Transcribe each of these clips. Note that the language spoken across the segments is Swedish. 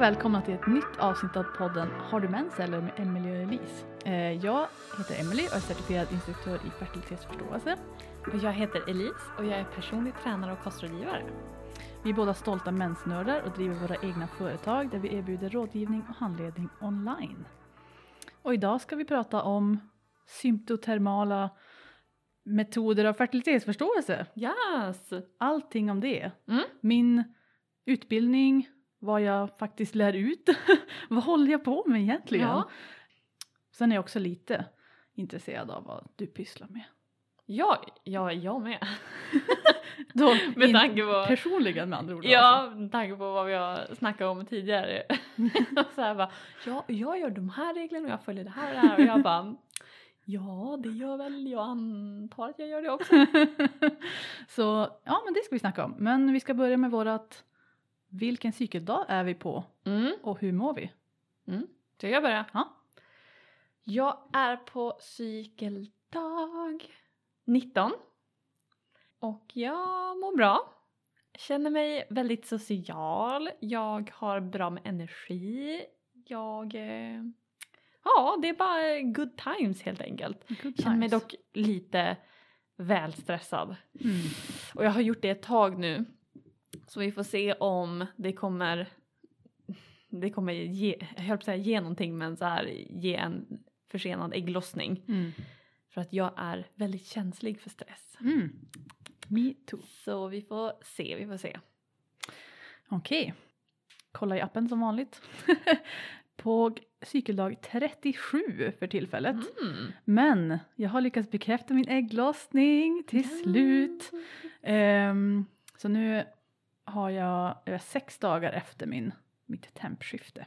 och välkomna till ett nytt avsnitt av podden Har du mens eller med Emelie och Elise. Eh, jag heter Emelie och är certifierad instruktör i fertilitetsförståelse. Och jag heter Elise och jag är personlig tränare och kostrådgivare. Vi är båda stolta mensnördar och driver våra egna företag där vi erbjuder rådgivning och handledning online. Och idag ska vi prata om symptotermala metoder av fertilitetsförståelse. Yes! Allting om det. Mm. Min utbildning, vad jag faktiskt lär ut. vad håller jag på med egentligen? Ja. Sen är jag också lite intresserad av vad du pysslar med. Ja, ja, jag med. Då, Med tanke på- Personligen med andra ord. alltså. Ja, med tanke på vad vi har snackat om tidigare. så här bara, ja, jag gör de här reglerna och jag följer det här och det här. Och jag bara, ja, det gör väl jag antar att jag gör det också. Så ja, men det ska vi snacka om. Men vi ska börja med vårat vilken cykeldag är vi på Mm. och hur mår vi? Mm. Ska jag börja? Ja. Jag är på cykeldag 19. Och jag mår bra. Känner mig väldigt social. Jag har bra med energi. Jag... Eh, ja, det är bara good times helt enkelt. Good Känner mig times. dock lite väl stressad. Mm. Och jag har gjort det ett tag nu. Så vi får se om det kommer det kommer ge, jag höll på att säga ge någonting men så här ge en försenad ägglossning. Mm. För att jag är väldigt känslig för stress. Mm. Me too. Så vi får se, vi får se. Okej. Kolla i appen som vanligt. på cykeldag 37 för tillfället. Mm. Men jag har lyckats bekräfta min ägglossning till slut. Ehm, så nu har jag, jag är sex dagar efter min, mitt tempskifte.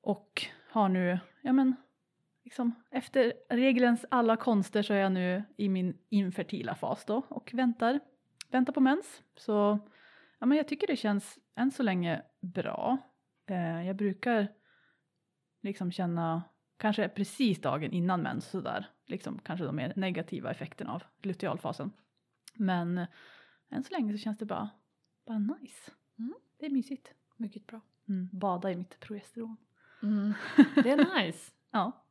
Och har nu, ja men, liksom efter regelns alla konster så är jag nu i min infertila fas då och väntar, väntar på mens. Så ja men jag tycker det känns än så länge bra. Eh, jag brukar liksom känna, kanske precis dagen innan mens sådär, liksom kanske de mer negativa effekterna av lutealfasen. Men än så länge så känns det bara, bara nice. Mm. Det är mysigt. Mycket bra. Mm. Bada i mitt progesteron. Mm. Det är nice. Ja.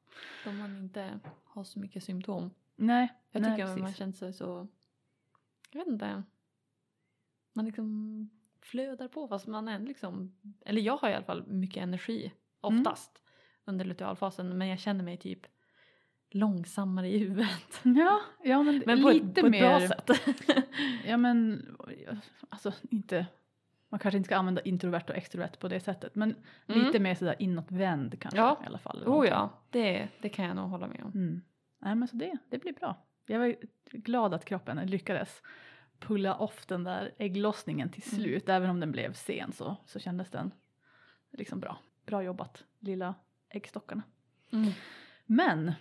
Om man inte har så mycket symptom. Nej, Jag nej, tycker att man precis. känner sig så, jag vet inte. Man liksom flödar på fast man är liksom, eller jag har i alla fall mycket energi oftast under lutealfasen men jag känner mig typ långsammare i huvudet. Ja, ja men, Men på, lite ett, på ett mer. bra sätt. Ja men, alltså inte, man kanske inte ska använda introvert och extrovert på det sättet. Men Mm. lite mer sådär inåtvänd kanske Ja. i alla fall. oh ja, det, det kan jag nog hålla med om. Mm. Nej men så det, det blir bra. Jag var glad att kroppen lyckades pulla off den där ägglossningen till Mm. slut. Även om den blev sen så, så kändes den liksom bra. Bra jobbat lilla äggstockarna. Mm. Men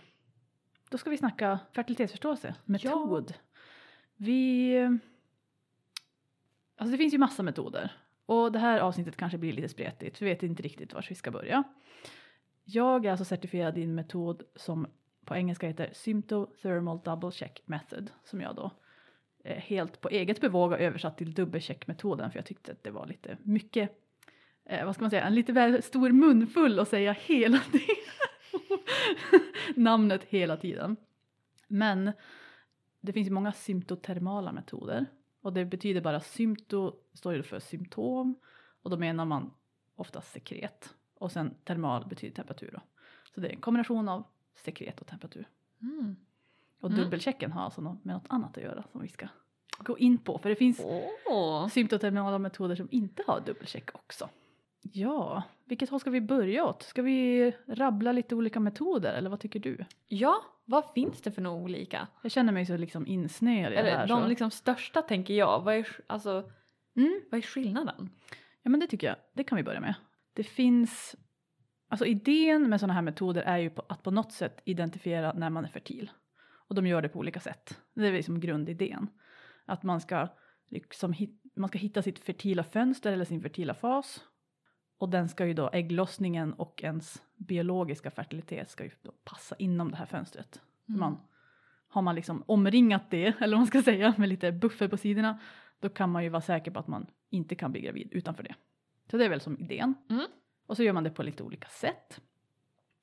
då ska vi snacka fertilitetsförståelse, metod. Vi... Alltså det finns ju massa metoder. Och det här avsnittet kanske blir lite spretigt, vi vet inte riktigt var vi ska börja. Jag är alltså certifierad i en metod som på engelska heter Symptothermal Double Check Method, som jag då eh, helt på eget bevåg har översatt till dubbelcheckmetoden, för jag tyckte att det var lite mycket, eh, vad ska man säga, en lite väl stor munfull att säga hela tiden. Namnet hela tiden. Men det finns ju många symptotermala metoder och det betyder bara sympto står ju för symptom och då menar man oftast sekret och sen termal betyder temperatur då. Så det är en kombination av sekret och temperatur. Mm. Och Mm. dubbelchecken har alltså med något annat att göra som vi ska gå in på för det finns Åh. symptoterminala metoder som inte har dubbelcheck också. Ja, vilket håll ska vi börja åt? Ska vi rabbla lite olika metoder eller vad tycker du? Ja, vad finns det för några olika? Jag känner mig så liksom insnöad i det här. De så. liksom största tänker jag. Vad är, alltså, Mm, vad är skillnaden? ja men det tycker jag, det kan vi börja med. Det finns, alltså idén med sådana här metoder är ju på, att på något sätt identifiera när man är fertil. Och de gör det på olika sätt. Det är liksom grundidén. Att man ska, liksom hit, man ska hitta sitt fertila fönster eller sin fertila fas. Och den ska ju då, ägglossningen och ens biologiska fertilitet ska ju då passa inom det här fönstret. Mm. Man, har man liksom omringat det, eller vad man ska säga, med lite buffer på sidorna, då kan man ju vara säker på att man inte kan bli gravid utanför det. Så det är väl som idén. Mm. Och så gör man det på lite olika sätt.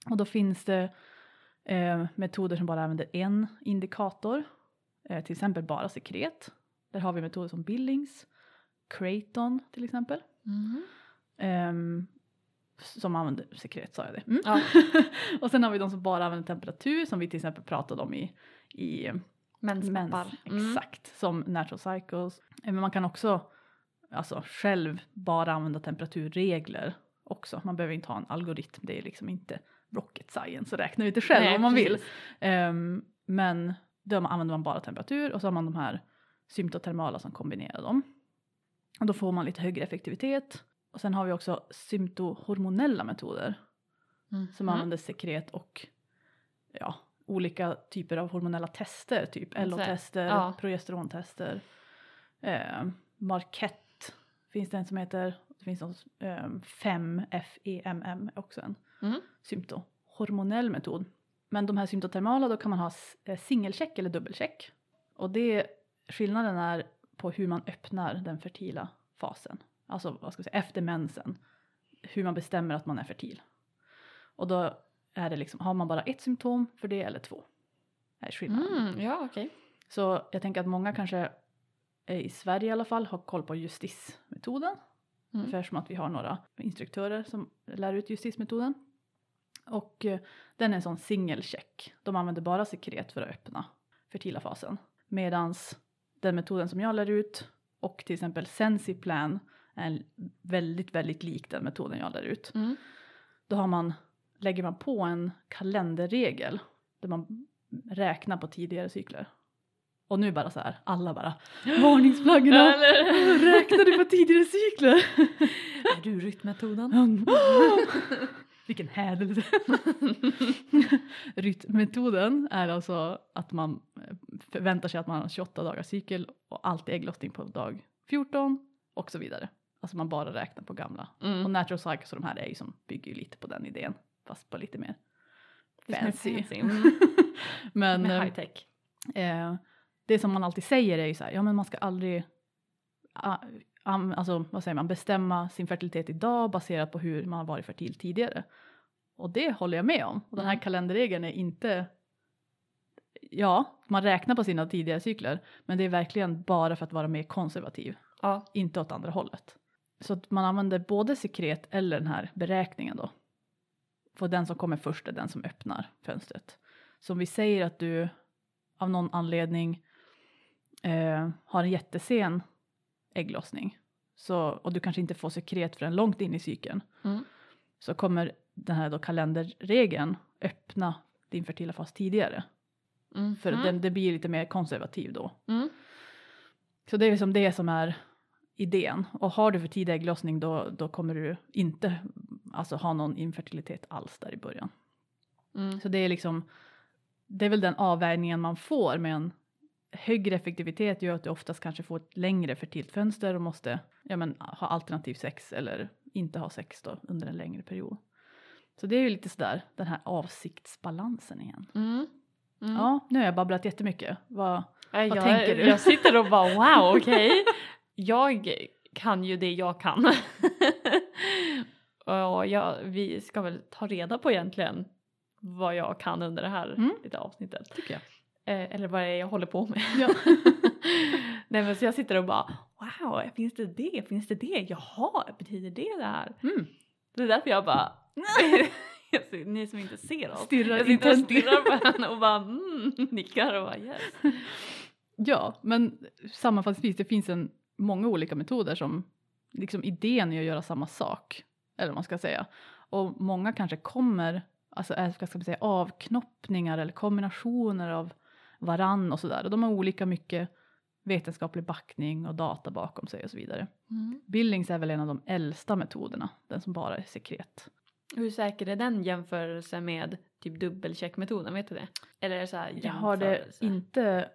Och då finns det eh, metoder som bara använder en indikator. Eh, till exempel bara sekret. Där har vi metoder som Billings, Creighton till exempel. Mm. Ehm, som använder sekret sa jag det. Mm. Ja. och sen har vi de som bara använder temperatur som vi till exempel pratade om i, i Mensmappar. Mm. Exakt, som natural cycles. Eh, Men man kan också alltså, själv bara använda temperaturregler också. Man behöver inte ha en algoritm, det är liksom inte rocket science så räknar ut det själv Nej, om man vill. precis. Ehm, men då använder man bara temperatur och så har man de här symptotermala som kombinerar dem. Och då får man lite högre effektivitet. Och sen har vi också symptohormonella metoder Mm. som använder sekret och ja, olika typer av hormonella tester, typ LO-tester, ja. progesterontester. Eh, Marquette finns det en som heter, det finns någon, eh, 5-FEMM också en Mm. symptohormonell metod. Men de här symptotermala då kan man ha eh, singelcheck eller dubbelcheck. Och det, skillnaden är på hur man öppnar den fertila fasen. Alltså vad ska jag säga, efter mensen. Hur man bestämmer att man är fertil. Och då är det liksom, har man bara ett symptom för det eller två? Är skillnaden. Mm. Ja, okej. Så jag tänker att många kanske eh, i Sverige i alla fall har koll på justismetoden. Mm. Ungefär som att vi har några instruktörer som lär ut justismetoden. Och eh, den är en sån singelcheck. De använder bara sekret för att öppna fertila fasen. Medans den metoden som jag lär ut och till exempel Sensiplan är väldigt, väldigt lik den metoden jag lär ut. Mm. Då har man, lägger man på en kalenderregel där man räknar på tidigare cykler. Och nu bara så här, alla bara varningsflaggorna. Eller- Räknar du på tidigare cykler? Är du rytmetoden? Vilken hädelse. Rytmetoden är alltså att man eh, förväntar sig att man har 28 dagars cykel och alltid ägglossning på dag 14 och så vidare. Alltså man bara räknar på gamla. Och Mm. natural cycles och de här är ju som bygger ju lite på den idén fast på lite mer fancy. fancy. Mm. Men Med eh, high tech. eh, det som man alltid säger är ju så här, ja men man ska aldrig ah, am, alltså, vad säger man, bestämma sin fertilitet idag baserat på hur man har varit fertil tidigare. Och det håller jag med om. Och den här Mm. kalenderregeln är inte, ja, man räknar på sina tidigare cykler, men det är verkligen bara för att vara mer konservativ, Ja. inte åt andra hållet. Så att man använder både sekret eller den här beräkningen då. För den som kommer först är den som öppnar fönstret. Så om vi säger att du av någon anledning eh, har en jättesen ägglossning så, och du kanske inte får sekret förrän långt in i cykeln Mm. så kommer den här då kalenderregeln öppna din fertila fas tidigare. Mm. För mm. den, det blir lite mer konservativ då. Mm. Så det är liksom det som är idén. Och har du för tidig ägglossning då, då kommer du inte alltså, ha någon infertilitet alls där i början. Mm. Så det är liksom, det är väl den avvägningen man får med en högre effektivitet gör att du oftast kanske får ett längre fertilt fönster och måste ja, men, ha alternativ sex eller inte ha sex då under en längre period. Så det är ju lite sådär den här avsiktsbalansen igen. Mm. Mm. Ja, nu har jag babblat jättemycket. Vad, Nej, Vad jag, tänker du? Jag sitter och bara wow, okej. jag kan ju det jag kan. och jag, vi ska väl ta reda på egentligen vad jag kan under det här Mm. lilla avsnittet. tycker jag. Eh, eller vad det är jag håller på med. Ja. Nej men så jag sitter och bara wow, finns det det? Finns det det? Jaha, betyder det det här? Mm. Det är därför jag bara Ni som inte ser oss. Stirrar jag sitter och stirrar på henne och bara mm, nickar och bara yes. Ja, men sammanfattningsvis, det finns en, många olika metoder som liksom idén är att göra samma sak. Eller vad man ska säga. Och många kanske kommer, alltså är, vad ska man säga, avknoppningar eller kombinationer av varann och sådär. Och de har olika mycket vetenskaplig backning och data bakom sig och så vidare. Mm. Billings är väl en av de äldsta metoderna, den som bara är sekret. Hur säker är den jämförelse med typ dubbelcheckmetoden, vet du det? Eller är det så här Jag har det inte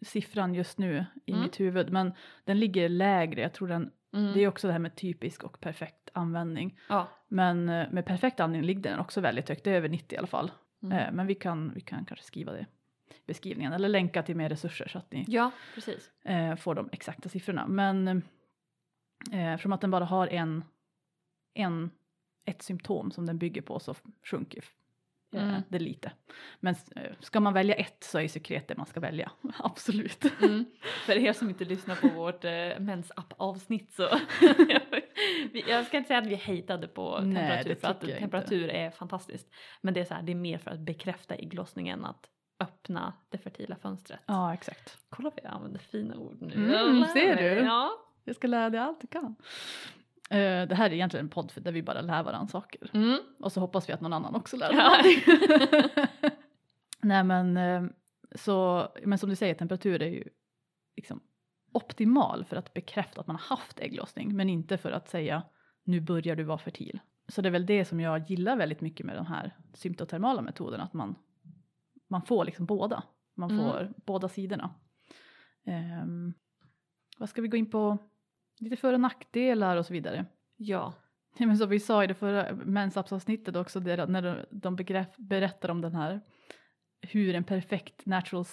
siffran just nu i Mm. mitt huvud, men den ligger lägre. Jag tror den Mm. Det är också det här med typisk och perfekt användning. ja. Men eh, med perfekt användning ligger den också väldigt högt, det är över 90 i alla fall. Mm. Eh, Men vi kan, vi kan kanske skriva det i beskrivningen eller länka till mer resurser så att ni ja, eh, får de exakta siffrorna. Men från att den bara har en en, ett symptom som den bygger på så sjunker Mm. det lite. Men eh, ska man välja ett så är sekret det man ska välja, absolut. Mm. För er som inte lyssnar på vårt eh, mensapp-avsnitt så jag ska inte säga att vi hejtade på Nej, temperatur för att temperatur är fantastiskt. Men det är så här, det är mer för att bekräfta ägglossningen att öppna det fertila fönstret. Ja, exakt. Kolla vad jag använder fina ord nu. Mm, ser du? Ja. Jag ska lära dig allt du kan. Eh, det här är egentligen en podd där vi bara lär varandra saker. Mm. Och så hoppas vi att någon annan också lär Ja. Nej men, eh, så, men som du säger, temperatur är ju liksom optimal för att bekräfta att man har haft ägglossning men inte för att säga nu börjar du vara fertil. Så det är väl det som jag gillar väldigt mycket med de här symptotermala metoderna, att man, man får liksom båda. Man Mm. får båda sidorna. Ehm, vad ska vi gå in på? Lite för och nackdelar och så vidare. ja. Ja, men som vi sa i det förra mensapsavsnittet också, det, när de, de begrepp, berättar om den här hur en perfekt natural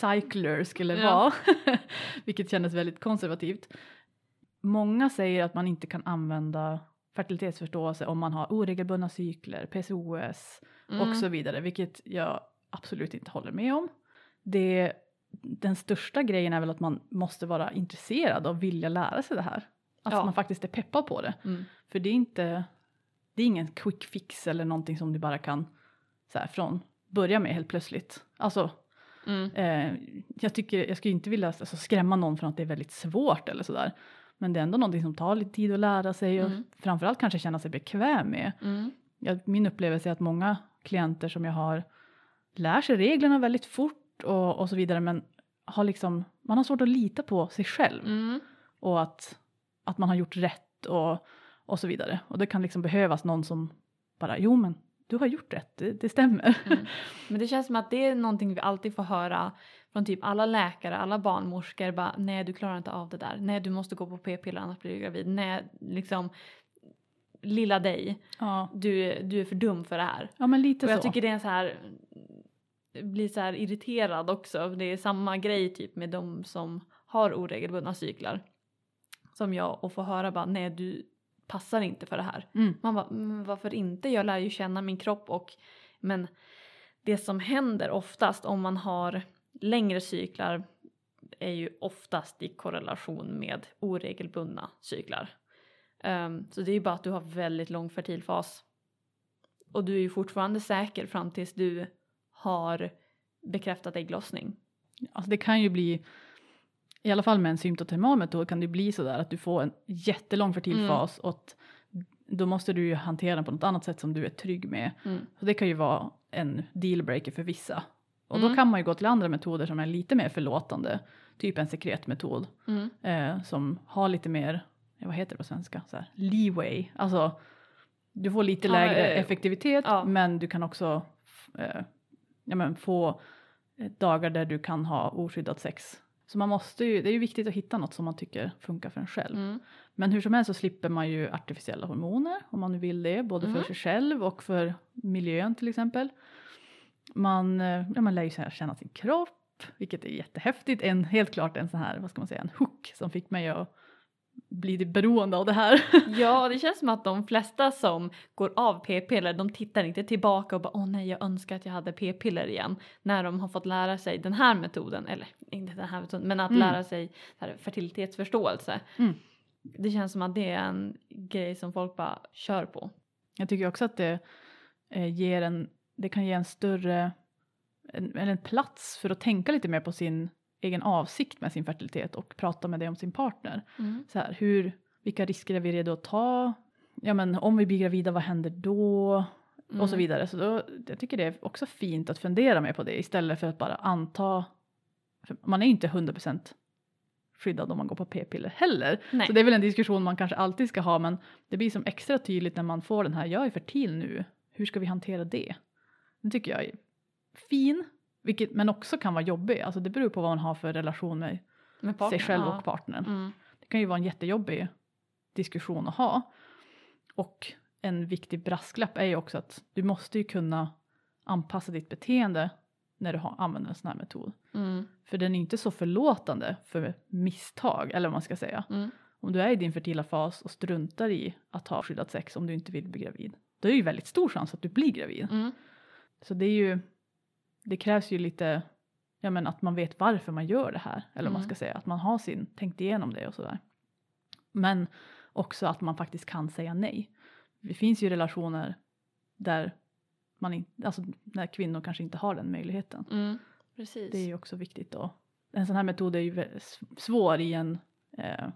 cycler skulle Ja. vara, vilket kändes väldigt konservativt. Många säger att man inte kan använda fertilitetsförståelse om man har oregelbundna cykler, PCOS Mm. och så vidare, vilket jag absolut inte håller med om. Det, den största grejen är väl att man måste vara intresserad och vilja lära sig det här. Alltså Ja. man faktiskt är peppad på det. Mm. För det är inte, det är ingen quick fix eller någonting som du bara kan så här, från börja med helt plötsligt. Alltså, Mm. eh, jag tycker, jag skulle inte vilja alltså, skrämma någon från att det är väldigt svårt eller sådär. Men det är ändå någonting som tar lite tid att lära sig och Mm. framförallt kanske känna sig bekväm med. Mm. Jag, min upplevelse är att många klienter som jag har lär sig reglerna väldigt fort och, och så vidare men har liksom, man har svårt att lita på sig själv Mm. och att, att man har gjort rätt och, och så vidare. Och det kan liksom behövas någon som bara, jo men du har gjort rätt, det, det stämmer. Mm. Men det känns som att det är någonting vi alltid får höra från typ alla läkare, alla barnmorskor. Bara, nej, du klarar inte av det där. Nej, du måste gå på p-piller annars blir du gravid. Nej, liksom lilla dig, Ja, du, du är för dum för det här. ja men lite Och jag så. tycker det är en så här, blir så här irriterad också. Det är samma grej typ med de som har oregelbundna cyklar. Som jag och få höra bara, nej du passar inte för det här. Mm. Man bara, men varför inte? Jag lär ju känna min kropp och men det som händer oftast om man har längre cyklar är ju oftast i korrelation med oregelbundna cyklar. Ehm, så det är ju bara att du har väldigt lång fertilfas. Och du är ju fortfarande säker fram tills du har bekräftat ägglossning. Alltså det kan ju bli, i alla fall med en symptotermal metod kan det bli sådär att du får en jättelång fertilfas och att då måste du ju hantera den på något annat sätt som du är trygg med. Mm. Så det kan ju vara en dealbreaker för vissa. Och Mm. då kan man ju gå till andra metoder som är lite mer förlåtande. Typ en sekretmetod Mm. eh, som har lite mer, vad heter det på svenska, så här, leeway. Alltså du får lite Ja, lägre eh, effektivitet ja. men du kan också eh, ja, men få eh, dagar där du kan ha oskyddat sex. Så man måste ju, det är ju viktigt att hitta något som man tycker funkar för en själv. Mm. Men hur som helst så slipper man ju artificiella hormoner om man nu vill det, både Mm. för sig själv och för miljön till exempel. Man, eh, ja, man lär ju känna sin kropp, vilket är jättehäftigt. En, helt klart en sån här, vad ska man säga, en hook som fick mig att bli det beroende av det här. Ja, det känns som att de flesta som går av p-piller, de tittar inte tillbaka och bara åh nej, jag önskar att jag hade p-piller igen. När de har fått lära sig den här metoden, eller inte den här metoden, men att Mm. lära sig här, fertilitetsförståelse. Mm. Det känns som att det är en grej som folk bara kör på. Jag tycker också att det eh, ger en, det kan ge en större, en, eller en plats för att tänka lite mer på sin egen avsikt med sin fertilitet och prata med det om sin partner. Så här, hur, vilka risker är vi redo att ta? Ja men om vi blir gravida, vad händer då? Och så Mm. vidare. Så då, jag tycker det är också fint att fundera mer på det istället för att bara anta. Man är inte 100% skyddad om man går på p-piller heller. Nej. Så det är väl en diskussion man kanske alltid ska ha men det blir som extra tydligt när man får den här, jag är fertil nu, hur ska vi hantera det? Det tycker jag är fin, vilket, men också kan vara jobbig. Alltså det beror på vad man har för relation med Med sig partnern, själv ja. och partnern. Mm. Det kan ju vara en jättejobbig diskussion att ha. Och en viktig brasklapp är ju också att du måste ju kunna anpassa ditt beteende när du har, använder en sån här metod. Mm. För den är inte så förlåtande för misstag, eller vad man ska säga. Mm. om du är i din fertila fas och struntar i att ha skyddat sex om du inte vill bli gravid, då är det ju väldigt stor chans att du blir gravid. Mm. Så det är ju, det krävs ju lite, ja men att man vet varför man gör det här, eller vad man Mm. ska säga, att man har sin, tänkt igenom det och sådär. Men också att man faktiskt kan säga nej. Det finns ju relationer där man inte, alltså när kvinnor kanske inte har den möjligheten. Mm. Det är ju också viktigt då. En sån här metod är ju svår i en, eh,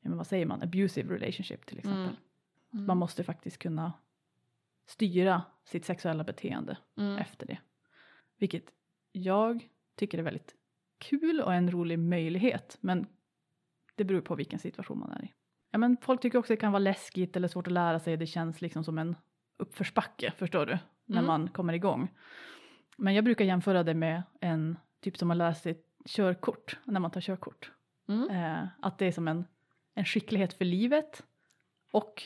men vad säger man, abusive relationship till exempel. Mm. Mm. Man måste faktiskt kunna styra sitt sexuella beteende mm. efter det. Vilket jag tycker är väldigt kul och en rolig möjlighet. Men det beror på vilken situation man är i. Ja, men folk tycker också det kan vara läskigt eller svårt att lära sig. Det känns liksom som en uppförsbacke, förstår du? När Mm. man kommer igång. Men jag brukar jämföra det med en typ som att lära sig körkort, när man tar körkort. Mm. Eh, att det är som en, en skicklighet för livet. Och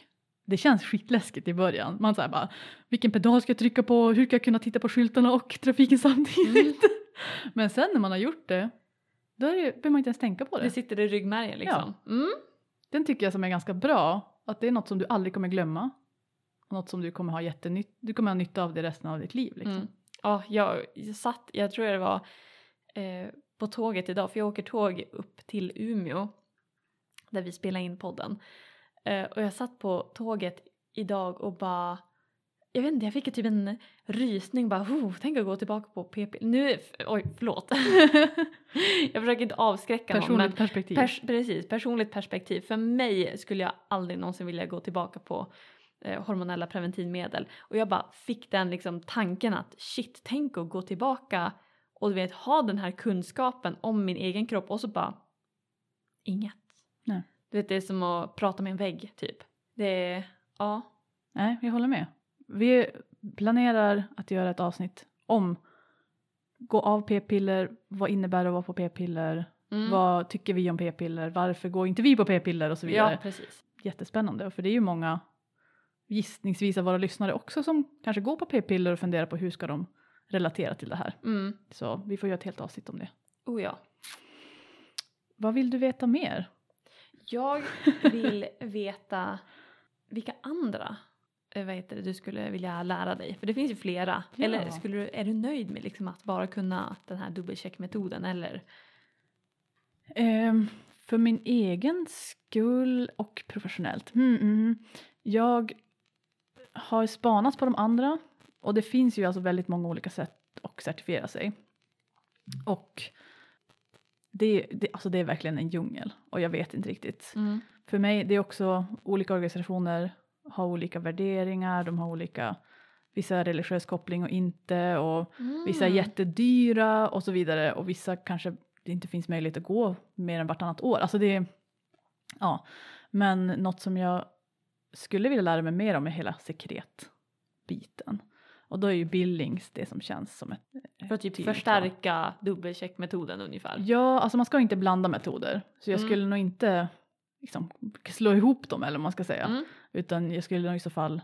det känns skitläskigt i början. Man säger bara, vilken pedal ska jag trycka på, hur ska jag kunna titta på skyltarna och trafiken samtidigt? Men sen när man har gjort det, då är det, behöver man inte ens tänka på det. Det sitter i ryggmärgen liksom. Mm. Den tycker jag som är ganska bra, att det är något som du aldrig kommer glömma. Och något som du kommer ha jättenytt, du kommer ha nytta av det resten av ditt liv. Liksom. Mm. Ja, jag satt, jag tror det var eh, på tåget idag, för jag åker tåg upp till Umeå där vi spelar in podden. Eh, och jag satt på tåget idag och bara, jag vet inte, jag fick typ en rysning bara, oh, tänk att gå tillbaka på PP. Nu, oj, förlåt. jag försöker inte avskräcka någon, Personligt perspektiv. Pers- precis, personligt perspektiv. För mig skulle jag aldrig någonsin vilja gå tillbaka på eh, hormonella preventivmedel. Och jag bara fick den liksom tanken att shit, tänk att gå tillbaka och du vet ha den här kunskapen om min egen kropp och så bara inget. Nej. Du vet det är som att prata med en vägg typ. Det är, ja. Nej, jag håller med. Vi planerar att göra ett avsnitt om gå av p-piller, vad innebär det att vara på p-piller, Mm. vad tycker vi om p-piller, varför går inte vi på p-piller och så vidare. Ja, precis. Jättespännande, för det är ju många gissningsvis av våra lyssnare också som kanske går på p-piller och funderar på hur ska de relatera till det här. Mm. Så vi får göra ett helt avsnitt om det. Oh ja. Vad vill du veta mer? Jag vill veta vilka andra eh, vad heter det, du skulle vilja lära dig. För det finns ju flera. Ja. Eller skulle du, är du nöjd med liksom att bara kunna den här dubbelcheckmetoden eller? Ehm, för min egen skull och professionellt. Mm, mm. Jag har spanat på de andra och det finns ju alltså väldigt många olika sätt att certifiera sig. Och det, det, alltså det är verkligen en djungel och jag vet inte riktigt. Mm. För mig, det är också olika organisationer har olika värderingar, de har olika, vissa religiös koppling och inte och Vissa är Mm. jättedyra och så vidare och vissa kanske det inte finns möjlighet att gå mer än vartannat år. Alltså det ja. Men något som jag skulle vilja lära mig mer om är hela sekretbiten. Och då är ju Billings det som känns som ett För att typ förstärka dubbelcheckmetoden ungefär. Ja, alltså man ska inte blanda metoder. Så jag Mm. skulle nog inte liksom, slå ihop dem eller vad man ska säga. Mm. Utan jag skulle nog i så fall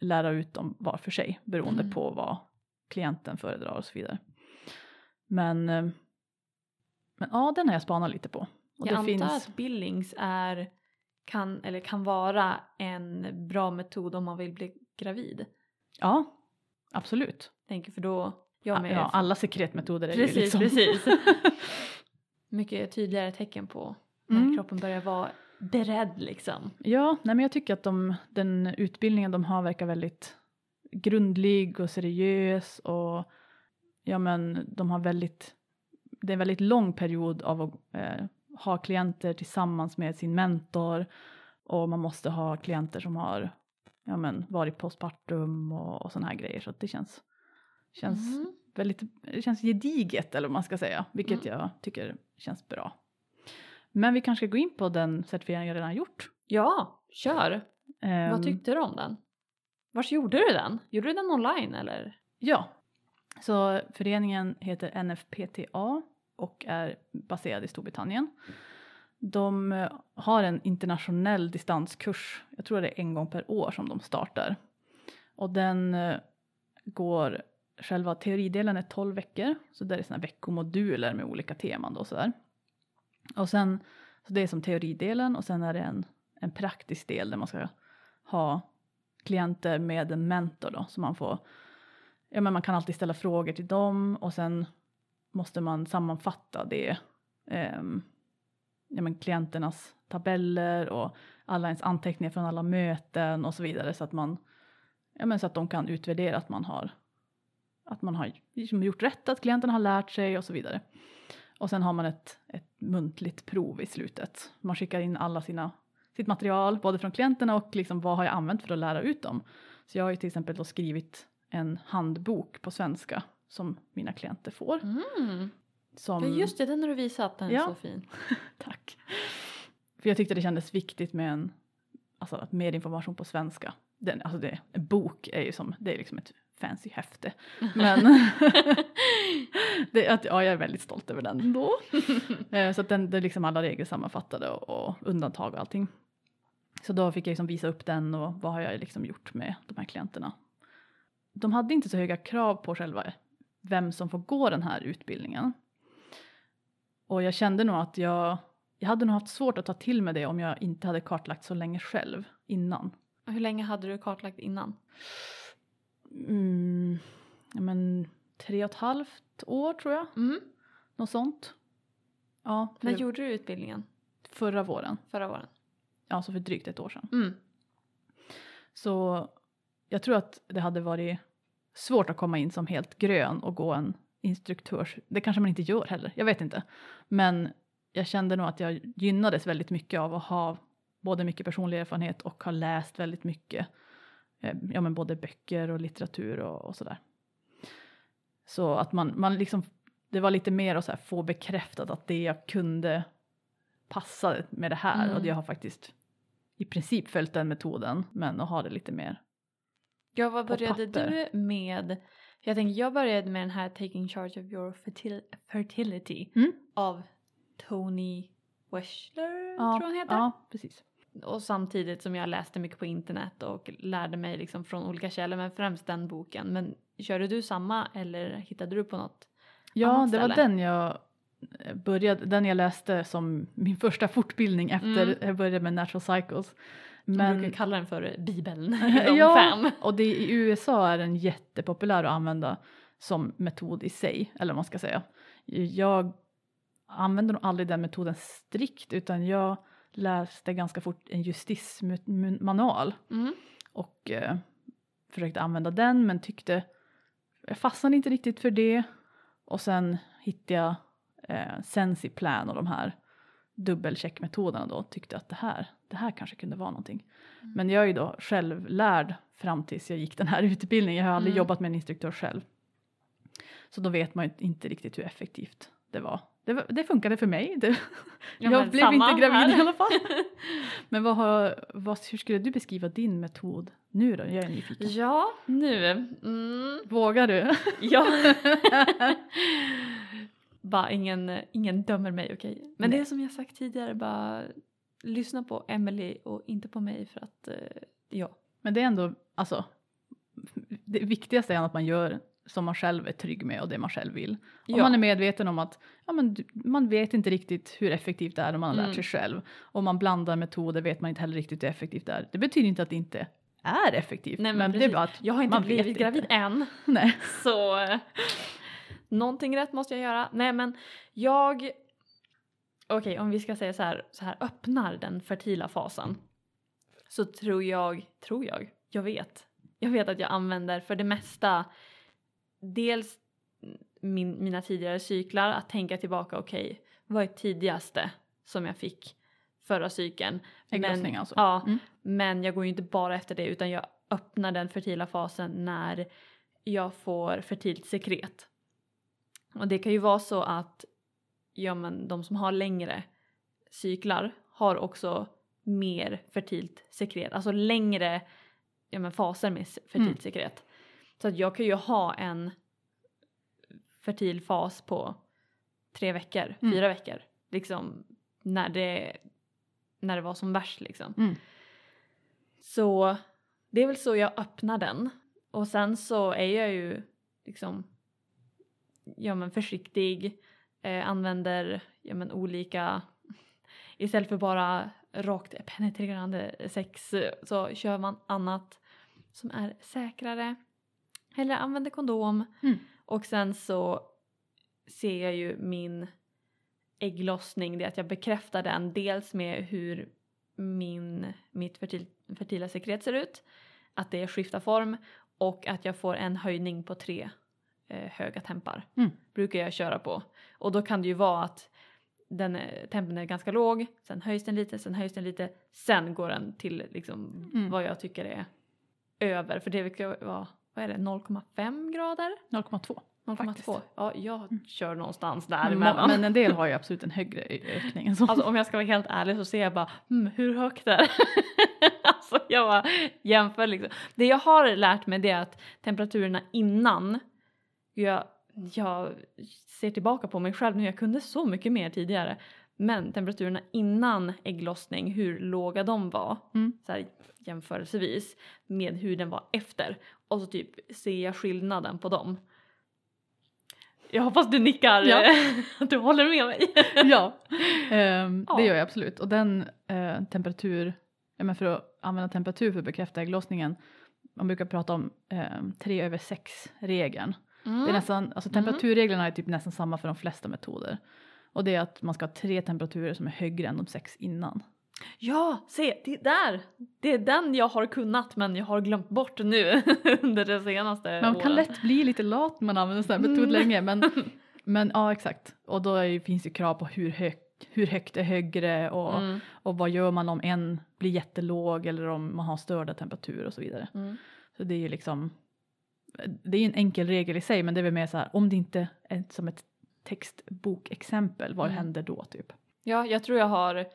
lära ut dem var för sig beroende Mm. på vad klienten föredrar och så vidare. Men, eh, men ja, den har jag spanat lite på. Och jag det antar finns, att Billings är, kan, eller kan vara en bra metod om man vill bli gravid. ja, absolut. Tänker för då, jag med. Ja, alla sekretmetoder är precis, ju liksom... precis. Mycket tydligare tecken på när Mm. kroppen börjar vara beredd liksom. Ja, nej men jag tycker att de, den utbildningen de har verkar väldigt grundlig och seriös och ja men de har väldigt, det är en väldigt lång period av att eh, ha klienter tillsammans med sin mentor och man måste ha klienter som har ja men varit postpartum och, och sådana här grejer så att det känns, känns Mm. väldigt, det känns gediget eller vad man ska säga, vilket Mm. jag tycker känns bra. Men vi kanske ska gå in på den certifiering jag redan gjort. Ja, kör. Ehm, Vad tyckte du om den? Vars gjorde du den? Gjorde du den online eller? Ja, så föreningen heter NFPTA och är baserad i Storbritannien. De eh, har en internationell distanskurs, jag tror det är en gång per år som de startar. Och den eh, går, själva teoridelen är 12 veckor, så det är såna veckomoduler med olika teman då sådär. Och sen Så det är som teoridelen och sen är det en, en praktisk del där man ska ha klienter med en mentor då så man får, ja men man kan alltid ställa frågor till dem och sen måste man sammanfatta det, eh, ja men klienternas tabeller och alla ens anteckningar från alla möten och så vidare så att man, ja men så att de kan utvärdera att man har, att man har liksom gjort rätt, att klienten har lärt sig och så vidare. Och sen har man ett, ett muntligt prov i slutet. Man skickar in alla sina, sitt material, både från klienterna och liksom vad har jag använt för att lära ut dem. Så jag har ju till exempel då skrivit en handbok på svenska som mina klienter får. Mm. Som, Ja just det, den har du visat, den är Ja. så fin. Tack. För jag tyckte det kändes viktigt med en, alltså mer information på svenska. Den, alltså det, en bok är ju som, det är liksom ett fancy häfte. Men det, att, ja, jag är väldigt stolt över den ändå. Eh, så att den, det är liksom alla regler sammanfattade och, och undantag och allting. Så då fick jag liksom visa upp den och vad har jag liksom gjort med de här klienterna. De hade inte så höga krav på själva vem som får gå den här utbildningen. Och jag kände nog att jag, jag hade nog haft svårt att ta till mig det om jag inte hade kartlagt så länge själv innan. Och Hur länge hade du kartlagt innan? Mm, ja, men tre och ett halvt år tror jag, Mm. något sånt. Ja, När gjorde du utbildningen? förra våren, Förra våren? ja så för drygt ett år sedan. Mm. Så jag tror att det hade varit svårt att komma in som helt grön och gå en instruktörs... Det kanske man inte gör heller, jag vet inte. Men jag kände nog att jag gynnades väldigt mycket av att ha både mycket personlig erfarenhet och ha läst väldigt mycket. Eh, ja men både böcker och litteratur och, och sådär. Så att man, man liksom, det var lite mer att få bekräftat att det jag kunde passa med det här Mm. och jag har faktiskt i princip följt den metoden men att ha det lite mer. Ja, vad började du med? Jag tänker, jag började med den här Taking Charge of Your fertil Fertility Mm. av Tony Weschler, Ja, tror han heter. Ja, precis. Och samtidigt som jag läste mycket på internet och lärde mig liksom från olika källor, men främst den boken. Men körde du samma eller hittade du på något? Ja, annat det var ställe? den jag eh, började, den jag läste som min första fortbildning efter Mm. jag började med Natural Cycles. Men brukar kalla den för Bibeln ja, fem. och det, i USA är den jättepopulär att använda som metod i sig, eller vad man ska säga. Jag använder nog aldrig den metoden strikt utan jag läste ganska fort en justismanual Mm. och eh, försökte använda den men tyckte jag fastnade inte riktigt för det och sen hittade jag eh, Sensiplan och de här dubbelcheckmetoderna då tyckte att det här, det här kanske kunde vara någonting. Mm. Men jag är ju då självlärd fram tills jag gick den här utbildningen. Jag har aldrig Mm. jobbat med en instruktör själv. Så då vet man ju inte riktigt hur effektivt det var. Det, var- det funkade för mig. Det, Ja, jag men blev inte gravid här. i alla fall. Men vad har, vad, hur skulle du beskriva din metod nu då? Jag är nyfiken. Ja, nu. Mm. Vågar du? Ja. bara ingen, ingen dömer mig, okej? Men det Nej. är som jag sagt tidigare, bara lyssna på Emily och inte på mig för att, eh, ja. Men det är ändå, alltså, det viktigaste är att man gör som man själv är trygg med och det man själv vill. Om Ja. man är medveten om att ja, men man vet inte riktigt hur effektivt det är om man har lärt Mm. sig själv. Om man blandar metoder vet man inte heller riktigt hur effektivt det är. Det betyder inte att det inte är effektivt. Nej, men men det är bara att Jag har inte blivit inte. gravid än, Nej. så eh, någonting rätt måste jag göra. Nej, men jag, okej, om vi ska säga så här, så här öppnar den fertila fasen så tror jag, tror jag, jag vet, jag vet att jag använder för det mesta dels min, mina tidigare cyklar, att tänka tillbaka, okej, vad är tidigaste som jag fick förra cykeln? Ägglossning Men- alltså. Ja, Mm. men jag går ju inte bara efter det utan jag öppnar den fertila fasen när jag får fertilt sekret. Och det kan ju vara så att ja, men de som har längre cyklar har också mer fertilt sekret, alltså längre ja, men faser med fertilt Mm. sekret. Så att jag kan ju ha en fertil fas på tre veckor, Mm. fyra veckor, liksom när det, när det var som värst liksom. Mm. Så det är väl så jag öppnar den. Och sen så är jag ju liksom ja men försiktig, eh, använder ja men olika istället för bara rakt penetrerande sex så kör man annat som är säkrare. Eller använder kondom. Mm. Och sen så ser jag ju min ägglossning, det är att jag bekräftar den dels med hur min, mitt fertil, fertila sekret ser ut, att det skiftar form och att jag får en höjning på tre eh, höga tempar. Mm. Brukar jag köra på. Och då kan det ju vara att den är- tempen är ganska låg, sen höjs den lite, sen höjs den lite, sen går den till liksom Mm. vad jag tycker är över, för det brukar vara, vad är det, 0,5 grader? 0,2. 0,2? Ja, jag Mm. kör någonstans Men, däremellan. men en del har ju absolut en högre ökning än så. Alltså om jag ska vara helt ärlig så ser jag bara, hmm, hur högt är det? alltså jag bara jämför liksom. Det jag har lärt mig det är att temperaturerna innan, jag, jag ser tillbaka på mig själv nu, jag kunde så mycket mer tidigare. Men temperaturerna innan ägglossning, hur låga de var, Mm. så här, jämförelsevis, med hur den var efter. Och så typ ser jag skillnaden på dem. Jag hoppas du nickar, Ja. att du håller med mig. ja, ehm, Ja. det gör jag absolut. Och den eh, temperatur, men för att använda temperatur för att bekräfta ägglossningen, man brukar prata om eh, 3 över 6 regeln. Det är nästan, alltså temperaturreglerna är typ nästan samma för de flesta metoder. Och det är att man ska ha tre temperaturer som är högre än de sex innan. Ja, se, det där! Det är den jag har kunnat men jag har glömt bort nu under det senaste Man åren. kan lätt bli lite lat när man använder sån här metod Mm. länge. Men, men ja, exakt. Och då är, finns det krav på hur högt, hur högt är högre och, Mm, och vad gör man om en blir jättelåg eller om man har störda temperaturer och så vidare. mm. Så det är ju liksom, det är ju en enkel regel i sig men det är väl mer så här om det inte är som ett textbokexempel, vad Mm. händer då typ? Ja, jag tror jag har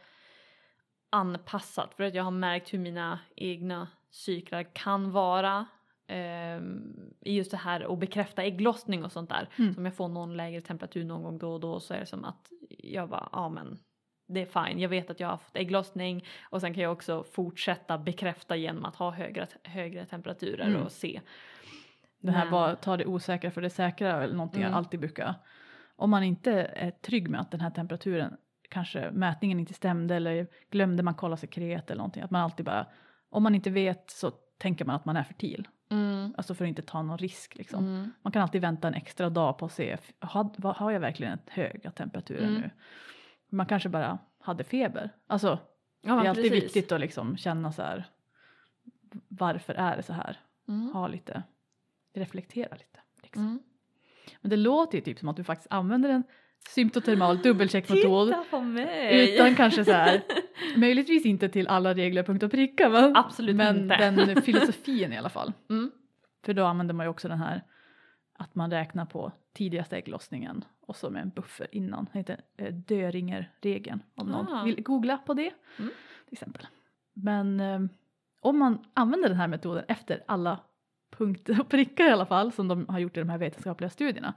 anpassat för att jag har märkt hur mina egna cyklar kan vara ehm, i just det här att bekräfta ägglossning och sånt där. Mm. Så om jag får någon lägre temperatur någon gång då och då så är det som att jag bara, ja men det är fine. Jag vet att jag har fått ägglossning och sen kan jag också fortsätta bekräfta genom att ha högre, högre temperaturer Mm. och se. Det här Men- var ta det osäkra för det säkra eller någonting Mm. jag alltid brukar. Om man inte är trygg med att den här temperaturen kanske mätningen inte stämde eller glömde man kolla sekret eller någonting. Att man alltid bara, om man inte vet så tänker man att man är fertil. Mm. Alltså för att inte ta någon risk liksom. Mm. Man kan alltid vänta en extra dag på att se, har, har jag verkligen höga temperaturer Mm. nu? Man kanske bara hade feber. Alltså Ja, det är alltid precis. viktigt att liksom känna så här, varför är det så här? Mm. Ha lite, reflektera lite. Liksom. Mm. Men det låter ju typ som att du faktiskt använder en symptotermal dubbelcheckmetod. Titta på mig! Utan kanske så här, möjligtvis inte till alla regler punkt och pricka men, Absolut men inte. den filosofin i alla fall. Mm. För då använder man ju också den här att man räknar på tidigaste ägglossningen och så med en buffer innan. Det heter eh, Döringer-regeln om någon Ah. vill googla på det Mm. till exempel. Men eh, om man använder den här metoden efter alla punkter och prickar i alla fall som de har gjort i de här vetenskapliga studierna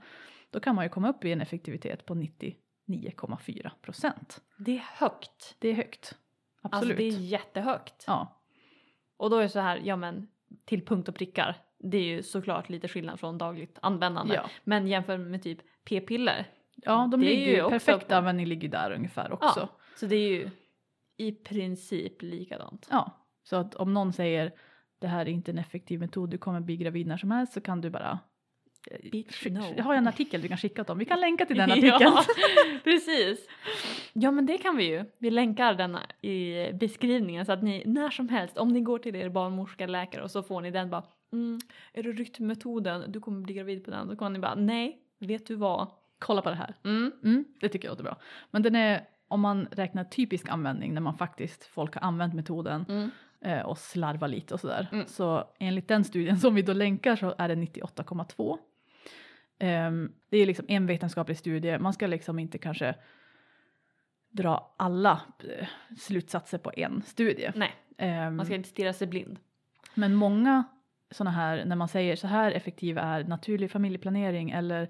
då kan man ju komma upp i en effektivitet på 99,4 procent. Det är högt. Det är högt. Absolut. Alltså det är jättehögt. Ja, Och då är det så här, ja men till punkt och prickar. Det är ju såklart lite skillnad från dagligt användande. ja. Men jämför med typ p-piller. ja, de Det ligger ju ju, också perfekt på- ligger där ungefär också. Ja. Så det är ju i princip likadant. Ja, så att om någon säger det här är inte en effektiv metod, du kommer bli gravid när som helst så kan du bara eh, Bitch, no. Jag har en artikel du kan skicka till dem, vi kan länka till den artikeln. Ja, precis. Ja men det kan vi ju. Vi länkar den i beskrivningen så att ni när som helst om ni går till er barnmorska läkare och så får ni den bara mm, är det rytmmetoden, du kommer bli gravid på den. Då kan ni bara nej, vet du vad? Kolla på det här. Mm. Mm, det tycker jag låter bra. Men den är, om man räknar typisk användning när man faktiskt, folk har använt metoden Mm. Eh, och slarvar lite och sådär. Mm. Så enligt den studien som vi då länkar så är det 98,2. Ehm, det är liksom en vetenskaplig studie, man ska liksom inte kanske dra alla eh, slutsatser på en studie. Nej, Ehm, man ska inte stirra sig blind. Men många sådana här, när man säger så här effektiv är naturlig familjeplanering eller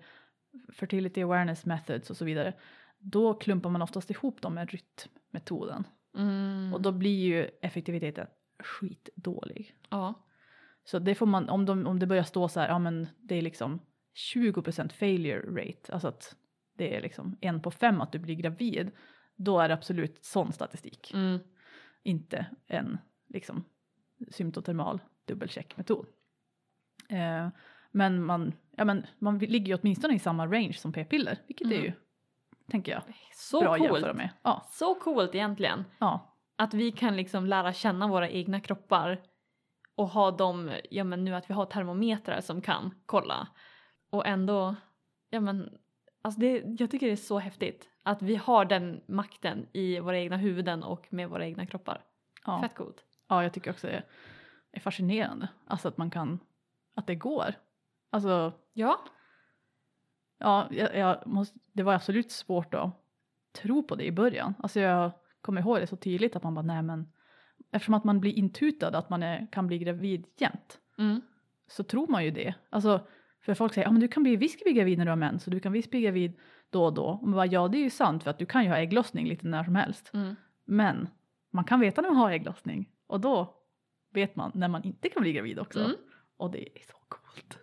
fertility awareness methods och så vidare, då klumpar man oftast ihop dem med rytmmetoden. Mm. Och då blir ju effektiviteten skitdålig. ja. Så det får man, om, de, om det börjar stå så här, ja men det är liksom 20% failure rate, alltså att det är liksom en på fem att du blir gravid, då är det absolut sån statistik. Mm. Inte en liksom symptotermal dubbelcheckmetod. Eh, men man, ja, men man ligger ju åtminstone i samma range som p-piller, vilket är Mm. ju, tänker jag, Så bra att coolt. jämföra med. Ja, Så coolt egentligen. ja, Att vi kan liksom lära känna våra egna kroppar och ha dem, ja men nu att vi har termometrar som kan kolla. Och ändå, ja men, alltså det, jag tycker det är så häftigt att vi har den makten i våra egna huvuden och med våra egna kroppar. ja. Fett coolt. ja, jag tycker också det är fascinerande. Alltså att man kan, att det går. Alltså, Ja. ja, jag, jag måste, det var absolut svårt att tro på det i början. Alltså jag kommer ihåg det så tydligt att man bara, nej men, eftersom att man blir intutad att man är, kan bli gravid jämt. Mm. så tror man ju det. Alltså, för folk säger, ja men du kan bli, visst bli gravid när du har mens så du kan visst bli gravid då och då. Och man bara, ja det är ju sant för att du kan ju ha ägglossning lite när som helst. Mm. Men man kan veta när man har ägglossning och då vet man när man inte kan bli gravid också. Mm. Och det är så coolt.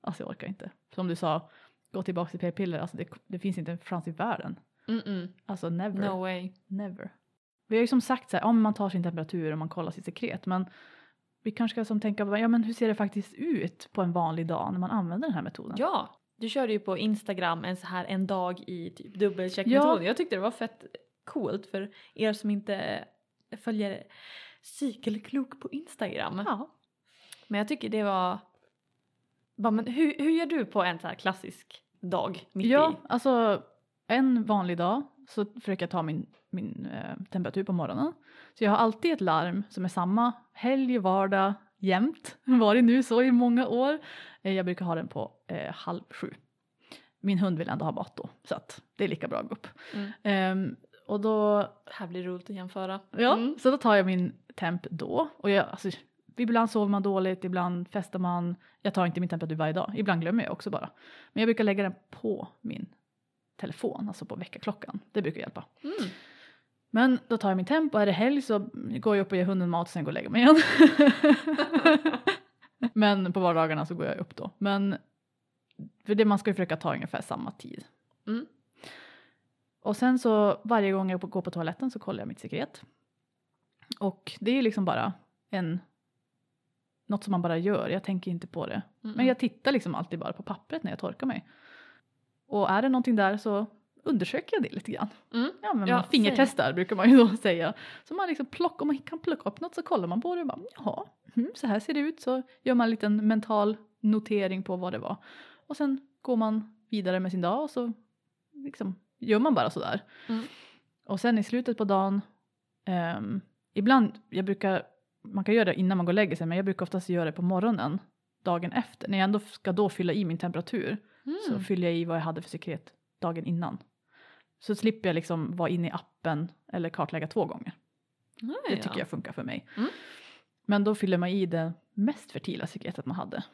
Alltså jag orkar inte. Som du sa, gå tillbaka till p-piller, alltså det, det finns inte en chans i världen. Mm-mm. Alltså never. No way. Never. Vi har ju som sagt så här, om man tar sin temperatur och man kollar sitt sekret, men vi kanske ska som tänka, ja men hur ser det faktiskt ut på en vanlig dag när man använder den här metoden? Ja, du körde ju på Instagram en så här en dag i typ dubbelcheckmetod. Jag tyckte det var fett coolt för er som inte följer cykelklok på Instagram. Ja. Men jag tycker det var... Bara, men hur, hur gör du på en så här klassisk dag mitt Ja, i? alltså en vanlig dag så försöker jag ta min, min eh, temperatur på morgonen. Så jag har alltid ett larm som är samma helg, vardag, jämt. Varit nu så i många år. Eh, jag brukar ha den på eh, halv sju. Min hund vill ändå ha mat då så att det är lika bra att gå upp. Mm. Ehm, och då Det här blir roligt att jämföra. Ja, Mm. så då tar jag min temp då. Och jag, alltså, ibland sover man dåligt, ibland festar man. Jag tar inte min temperatur varje dag, ibland glömmer jag också bara. Men jag brukar lägga den på min telefon, alltså på väckarklockan. Det brukar hjälpa. Mm. Men då tar jag min temp och är det helg så går jag upp och ger hunden mat och sen går jag och lägger mig igen. Men på vardagarna så går jag upp då. Men för det, man ska ju försöka ta ungefär samma tid. Mm. Och sen så varje gång jag går på toaletten så kollar jag mitt sekret. Och det är liksom bara en något som man bara gör, jag tänker inte på det. Mm. Men jag tittar liksom alltid bara på pappret när jag torkar mig. Och är det någonting där så undersöker jag det lite grann. Mm. Ja men Ja, man fingertestar brukar man ju då säga. Så man liksom plockar, om man kan plocka upp något så kollar man på det och bara jaha, mm, så här ser det ut. Så gör man en liten mental notering på vad det var. Och sen går man vidare med sin dag och så liksom gör man bara sådär. Mm. Och sen i slutet på dagen, ehm, ibland, jag brukar, man kan göra det innan man går och lägger sig men jag brukar oftast göra det på morgonen dagen efter. När jag ändå ska då fylla i min temperatur så Mm. fyller jag i vad jag hade för sekret dagen innan. Så slipper jag liksom vara inne i appen eller kartlägga två gånger. Ja, Det ja. tycker jag funkar för mig. Mm. Men då fyller man i det mest fertila sekretet man hade.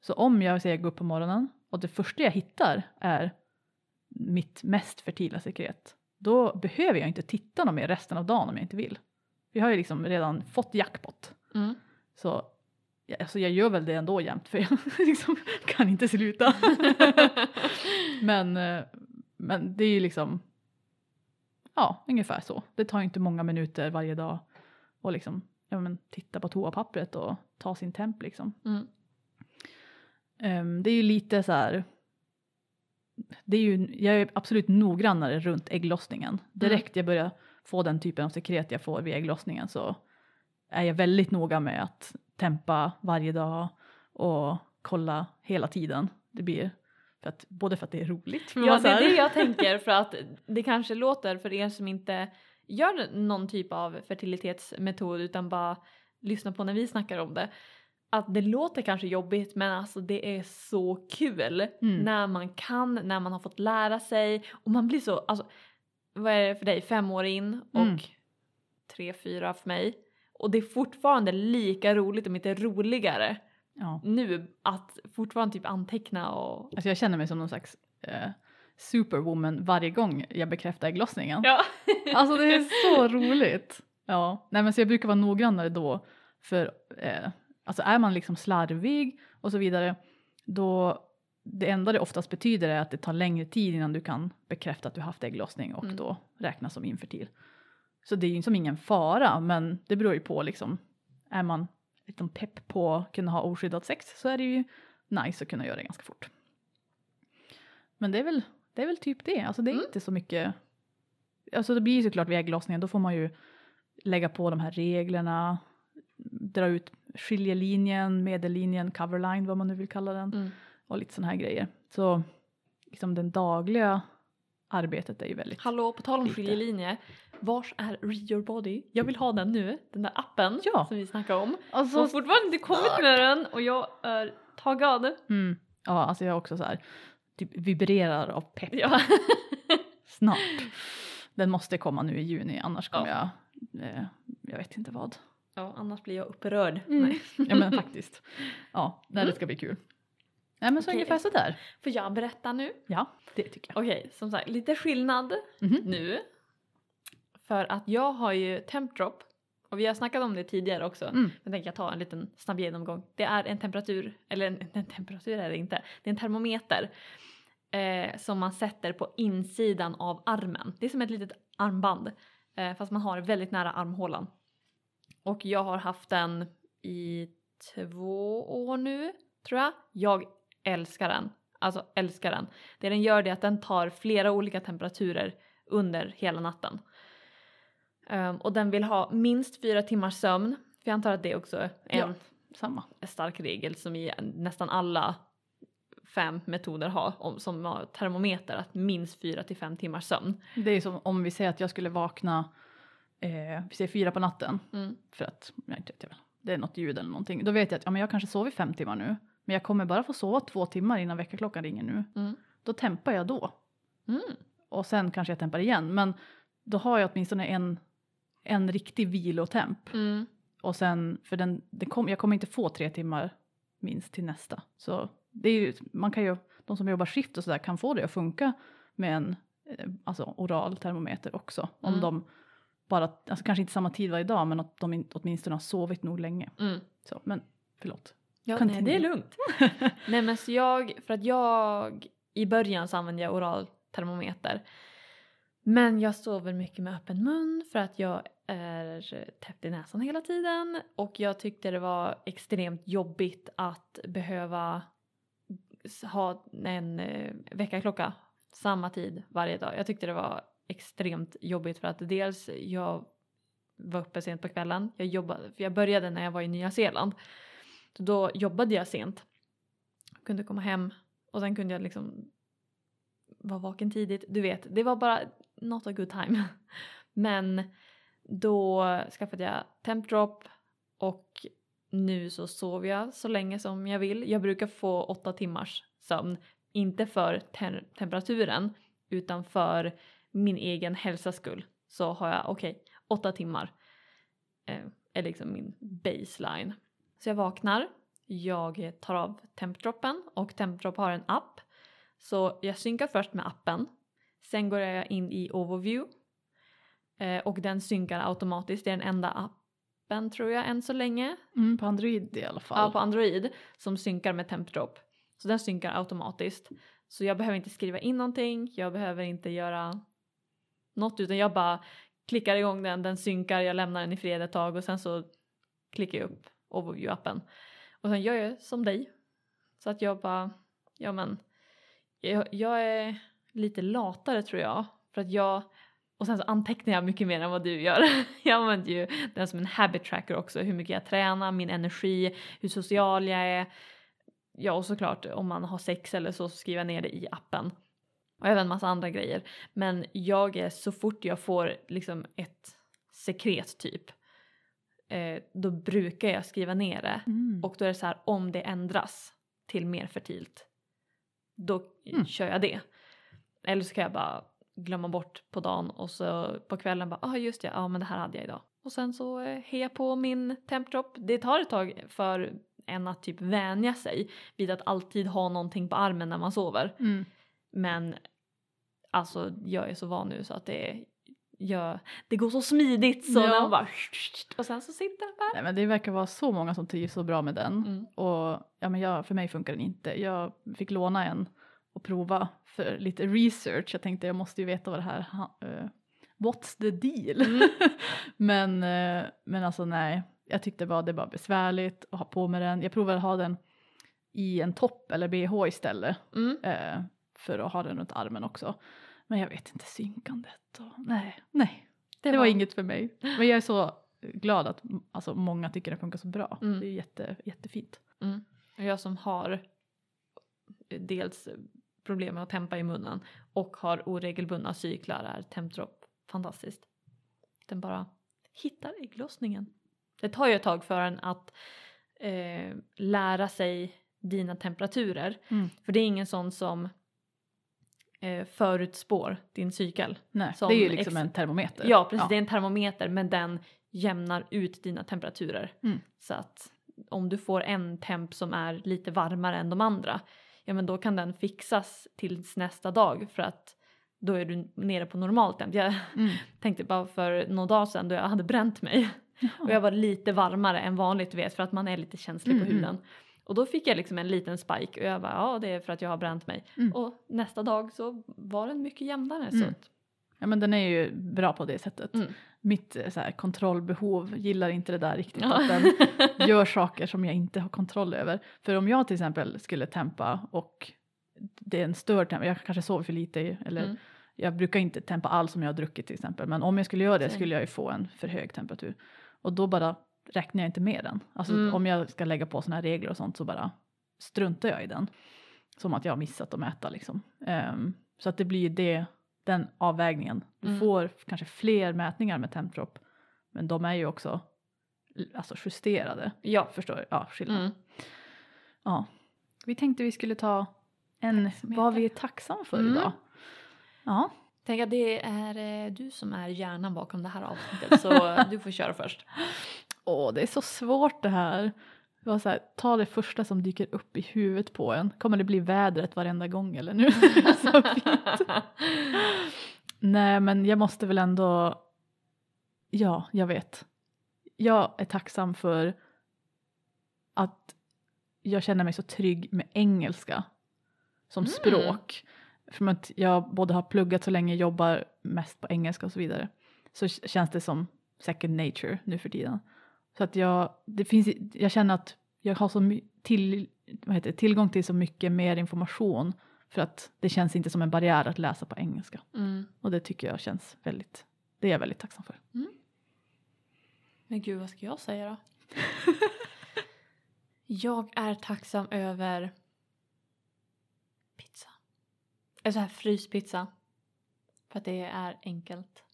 Så om jag säger gå upp på morgonen och det första jag hittar är mitt mest fertila sekret. Då behöver jag inte titta något mer resten av dagen om jag inte vill. Vi har ju liksom redan fått jackpot. Mm. Så ja, alltså jag gör väl det ändå jämt för jag liksom kan inte sluta. men, eh, men det är ju liksom ja, ungefär så. Det tar inte många minuter varje dag och liksom ja, men, titta på toapappret och ta sin temp liksom. Mm. Ehm, det är ju lite så här det är ju, jag är absolut noggrannare runt ägglossningen. Direkt jag börjar få den typen av sekret jag får vid ägglossningen så är jag väldigt noga med att tempa varje dag och kolla hela tiden. Det blir för att, både för att det är roligt. för Ja, det är det jag tänker för att det kanske låter för er som inte gör någon typ av fertilitetsmetod utan bara lyssnar på när vi snackar om det. Att det låter kanske jobbigt men alltså det är så kul Mm. när man kan, när man har fått lära sig och man blir så, alltså vad är det för dig, fem år in och Mm. tre, fyra för mig. Och det är fortfarande lika roligt om inte roligare Ja. nu att fortfarande typ anteckna och Alltså jag känner mig som någon slags eh, superwoman varje gång jag bekräftar ägglossningen. Ja. Alltså det är så roligt. Ja, nej men så jag brukar vara noggrannare då. För eh, alltså är man liksom slarvig och så vidare då det enda det oftast betyder är att det tar längre tid innan du kan bekräfta att du haft ägglossning och Mm. då räknas som infertil. Så det är ju som ingen fara men det beror ju på liksom, är man liksom pepp på att kunna ha oskyddat sex så är det ju nice att kunna göra det ganska fort. Men det är väl, det är väl typ det, alltså det är Mm. inte så mycket, alltså det blir ju såklart vid ägglossningen, då får man ju lägga på de här reglerna, dra ut skiljelinjen, medellinjen, coverline, vad man nu vill kalla den Mm. och lite sådana här grejer. Så liksom den dagliga arbetet är ju väldigt... Hallå, på tal om Lite. skiljelinje. Vars är Read Your Body? Jag vill ha den nu. Den där appen Ja. som vi snackade om. Alltså, Jag har fortfarande inte kommit med den och jag är taggad. mm, ja, alltså jag är också så här, typ vibrerar av pepp Ja. snart. Den måste komma nu i juni, annars kommer Ja. jag, eh, jag vet inte vad. ja, annars blir jag upprörd. Mm. Nej. Ja men faktiskt. Ja, nej, Mm. det ska bli kul. Nej men så Okej. ungefär sådär. Får jag berätta nu? Ja, det tycker jag. Okej, som sagt, lite skillnad Mhm. nu. För att jag har ju tempdrop och vi har snackat om det tidigare också. Mm. Jag tänker jag ta en liten snabb genomgång. Det är en temperatur, eller en, en temperatur är det inte, det är en termometer eh, som man sätter på insidan av armen. Det är som ett litet armband eh, fast man har det väldigt nära armhålan. Och jag har haft den i två år nu tror jag. Jag älskar den. Alltså älskar den. Det den gör det är att den tar flera olika temperaturer under hela natten. Ehm, och den vill ha minst fyra timmars sömn. För jag antar att det också är en Ja. Samma. stark regel som i nästan alla fem metoder har om, som har termometer att minst fyra till fem timmars sömn. Det är som om vi säger att jag skulle vakna, eh, vi säger fyra på natten. Mm. för att jag inte vet, det är något ljud eller någonting. Då vet jag att ja, men jag kanske sover fem timmar nu. Men jag kommer bara få sova två timmar innan väckarklockan ringer nu. Mm. Då tempar jag då. Mm. Och sen kanske jag tempar igen. Men då har jag åtminstone en, en riktig vilotemp. Mm. Och sen, för den, det kom, jag kommer inte få tre timmar minst till nästa. Så det är ju, man kan ju, de som jobbar skift och sådär kan få det att funka med en eh, alltså oral termometer också. Om Mm. de bara, alltså kanske inte samma tid varje dag men att de in- åtminstone har sovit nog länge. Mm. Så, men förlåt. Ja, nej, det är lugnt. nej men så jag, för att jag i början så använde jag oral termometer. Men jag sover mycket med öppen mun för att jag är täppt i näsan hela tiden och jag tyckte det var extremt jobbigt att behöva ha en eh, väckarklocka samma tid varje dag. Jag tyckte det var extremt jobbigt för att dels jag var uppe sent på kvällen. Jag, jobbade, för jag började när jag var i Nya Zeeland. Så då jobbade jag sent. Kunde komma hem och sen kunde jag liksom vara vaken tidigt. Du vet, det var bara not a good time. Men då skaffade jag tempdrop och nu så sover jag så länge som jag vill. Jag brukar få åtta timmars sömn. Inte för te- temperaturen utan för min egen hälsas skull. Så har jag, okej, åtta timmar eh, är liksom min baseline. Så jag vaknar, jag tar av tempdroppen och tempdrop har en app. Så jag synkar först med appen. Sen går jag in i overview. Eh, och den synkar automatiskt. Det är den enda appen tror jag än så länge. Mm, på Android i alla fall. Ja, på Android som synkar med tempdrop. Så den synkar automatiskt. Så jag behöver inte skriva in någonting. Jag behöver inte göra något utan jag bara klickar igång den, den synkar, jag lämnar den i fred ett tag och sen så klickar jag upp overview-appen. Och sen gör jag som dig. Så att jag bara, ja men, jag, jag är lite latare tror jag. För att jag, och sen så antecknar jag mycket mer än vad du gör. Jag använder ju den som en habit tracker också, hur mycket jag tränar, min energi, hur social jag är. Ja och såklart om man har sex eller så, så skriver jag ner det i appen. Och även massa andra grejer. Men jag är så fort jag får liksom ett sekret typ. Eh, då brukar jag skriva ner det. Mm. Och då är det så här om det ändras till mer fertilt. Då Mm. kör jag det. Eller så kan jag bara glömma bort på dagen och så på kvällen bara ah just det, ja men det här hade jag idag. Och sen så eh, hejar på min tempdrop. Det tar ett tag för en att typ vänja sig vid att alltid ha någonting på armen när man sover. Mm. Men alltså jag är så van nu så att det är det går så smidigt så Ja. när man bara och sen så sitter den där. Nej men det verkar vara så många som trivs så bra med den. Mm. Och ja, men jag, för mig funkar den inte. Jag fick låna en och prova för lite research. Jag tänkte jag måste ju veta vad det här, eh, what's the deal? Mm. men, eh, men alltså nej, jag tyckte bara det var besvärligt att ha på med den. Jag provade att ha den i en topp eller bh istället Mm. eh, för att ha den runt armen också. Men jag vet inte, synkandet och nej, nej. Det, var inget för mig. Men jag är så glad att alltså, många tycker det funkar så bra. Mm. Det är jätte, jättefint. Mm. Jag som har dels problem med att tempa i munnen och har oregelbundna cyklar är Tempdrop fantastiskt. Den bara hittar ägglossningen. Det tar ju ett tag för en att eh, lära sig dina temperaturer. Mm. För det är ingen sån som eh, förutspår din cykel. Nej, det är ju liksom en termometer. Ja precis, det är en termometer men den jämnar ut dina temperaturer. Mm. Så att om du får en temp som är lite varmare än de andra, ja men då kan den fixas tills nästa dag för att då är du nere på normal temp. Jag Mm. tänkte bara för några dagar sedan då jag hade bränt mig och jag var lite varmare än vanligt vet för att man är lite känslig Mm, på huden. Och då fick jag liksom en liten spike och jag bara ja det är för att jag har bränt mig. Mm. Och nästa dag så var den mycket jämnare. Så Mm. att, Ja men den är ju bra på det sättet. Mm. Mitt eh, så här, kontrollbehov gillar inte det där riktigt. Ja. Att den gör saker som jag inte har kontroll över. För om jag till exempel skulle tempa och det är en störd temp, jag kanske sover för lite eller Mm. jag brukar inte tempa alls om jag har druckit till exempel. Men om jag skulle göra det skulle jag ju få en för hög temperatur. Och då bara räknar jag inte med den. Alltså Mm. om jag ska lägga på sådana här regler och sånt så bara struntar jag i den. Som att jag har missat att mäta liksom. Ehm, så att det blir det, den avvägningen. Du Mm. får kanske fler mätningar med Tempdrop. Men de är ju också alltså justerade. ja. Förstår du? Ja, skillnad. Mm. Ja. Vi tänkte vi skulle ta en vad vi är tacksamma för Mm. idag. Ja. Tänk att det är eh, du som är hjärnan bakom det här avsnittet så du får köra först. Åh, det är så svårt det här. Var så här, ta det första som dyker upp i huvudet på en. Kommer det bli vädret varenda gång eller nu? så fint. Nej, men jag måste väl ändå. Ja, jag vet. Jag är tacksam för att jag känner mig så trygg med engelska som Mm. språk. För att jag både har pluggat så länge, jobbar mest på engelska och så vidare. Så känns det som second nature nu för tiden. Så att jag, det finns, jag känner att jag har så till, vad heter det, tillgång till så mycket mer information för att det känns inte som en barriär att läsa på engelska. Mm. Och det tycker jag känns väldigt, det är jag väldigt tacksam för. Men gud vad ska jag säga då? jag är tacksam över pizza. En sån här fryspizza. För att det är enkelt.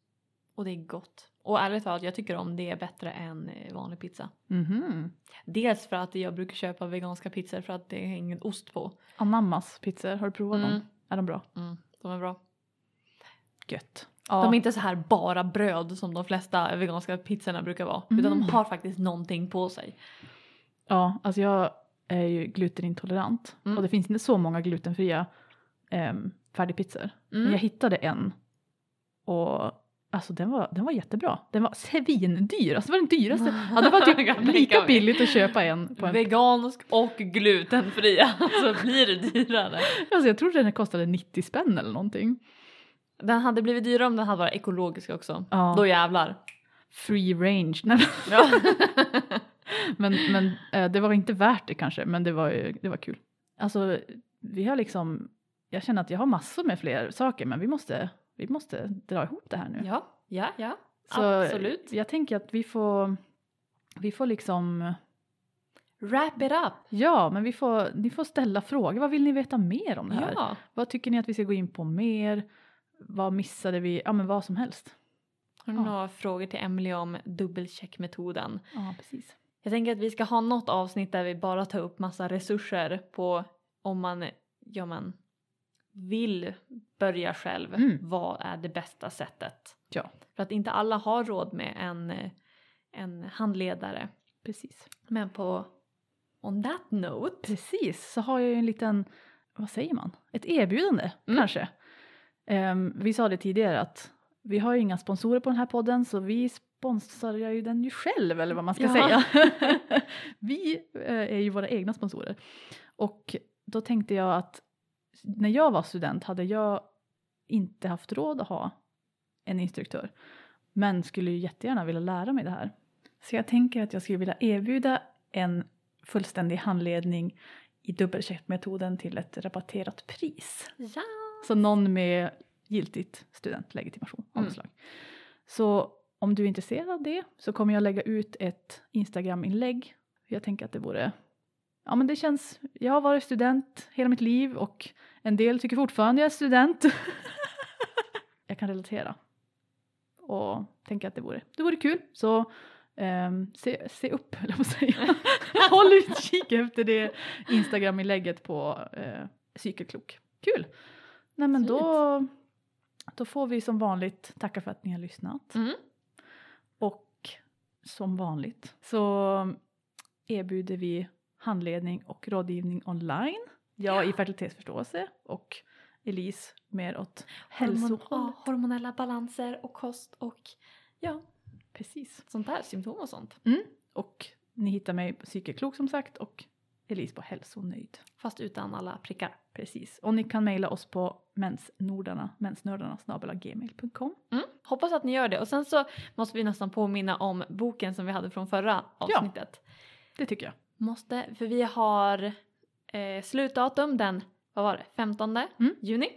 Och det är gott. Och ärligt talat, jag tycker om det bättre än eh, vanlig pizza. Mhm. Dels för att jag brukar köpa veganska pizzor för att det är ingen ost på. Anammas pizzor, har du provat Mm. dem? Är de bra? Mm, de är bra. Gött. Ja. De är inte så här bara bröd som de flesta veganska pizzorna brukar vara. Utan Mm. de har faktiskt någonting på sig. Ja, alltså jag är ju glutenintolerant Mm. och det finns inte så många glutenfria um, färdigpizzor. Men Mm. jag hittade en och alltså den var, den var jättebra. Den var svindyr, alltså det var den dyraste. Ja, det var typ lika billigt att köpa en på en. Vegansk och glutenfria så blir det dyrare. Alltså jag trodde den kostade 90 spänn eller någonting. Den hade blivit dyrare om den hade varit ekologisk också. Ja. Då jävlar. Free range. Nej, Ja. men men eh, det var inte värt det kanske, men det var, det var kul. Alltså vi har liksom, jag känner att jag har massor med fler saker men vi måste, vi måste dra ihop det här nu. ja, ja, ja. Så Absolut. jag tänker att vi får, vi får liksom, Wrap it up. ja men vi får, ni får ställa frågor. Vad vill ni veta mer om det här? Ja. Vad tycker ni att vi ska gå in på mer? Vad missade vi? Ja men vad som helst. Har du Ja. några frågor till Emily om dubbelcheckmetoden? Ja precis. Jag tänker att vi ska ha något avsnitt där vi bara tar upp massa resurser på om man, ja men, vill börja själv. Mm. Vad är det bästa sättet? Ja. För att inte alla har råd med en, en handledare. Precis. Men på on that note. Precis, så har jag ju en liten, vad säger man, ett erbjudande Mm. kanske. Ehm, vi sa det tidigare att Vi har ju inga sponsorer på den här podden så vi sponsrar ju den ju själv eller vad man ska Ja. säga. vi eh, är ju våra egna sponsorer. Och då tänkte jag att när jag var student hade jag inte haft råd att ha en instruktör. Men skulle ju jättegärna vilja lära mig det här. Så jag tänker att jag skulle vilja erbjuda en fullständig handledning i dubbelcheckmetoden till ett rabatterat pris. Ja. Så någon med giltigt studentlegitimation något Mm. Så om du är intresserad av det så kommer jag lägga ut ett Instagram-inlägg. Jag tänker att det vore, ja men det känns, jag har varit student hela mitt liv och en del tycker fortfarande jag är student. jag kan relatera. Och tänker att det vore, det vore kul. Så ehm, se, se upp, eller vad säga. Håll utkik efter det Instagram-inlägget på eh, Cykelklok. Kul! Nej men då, då får vi som vanligt tacka för att ni har lyssnat. Mm. Och som vanligt så erbjuder vi handledning och rådgivning online. Jag i fertilitetsförståelse och Elise mer åt Hormon, hälsohållet. ja, hormonella balanser och kost och ja, Precis. sånt där, symptom och sånt. Mm. Och ni hittar mig på Psykeklok som sagt och Elise på Hälsonöjd. Fast utan alla prickar. Precis. Och ni kan mejla oss på mensnordarna, mensnördarna gmail.com. Mm. Hoppas att ni gör det. Och sen så måste vi nästan påminna om boken som vi hade från förra avsnittet. Det tycker jag. Måste, för vi har eh, slutdatum den, vad var det, 15 Mm. juni.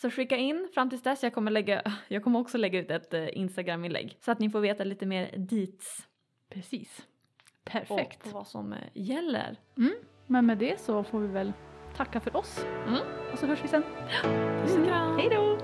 Så skicka in fram tills dess. Jag kommer, lägga, jag kommer också lägga ut ett eh, Instagram-inlägg så att ni får veta lite mer deets Precis. och Perfekt. på vad som eh, gäller. Men med det så får vi väl tacka för oss. Mm. Och så hörs vi sen. Puss och kram! Hej då!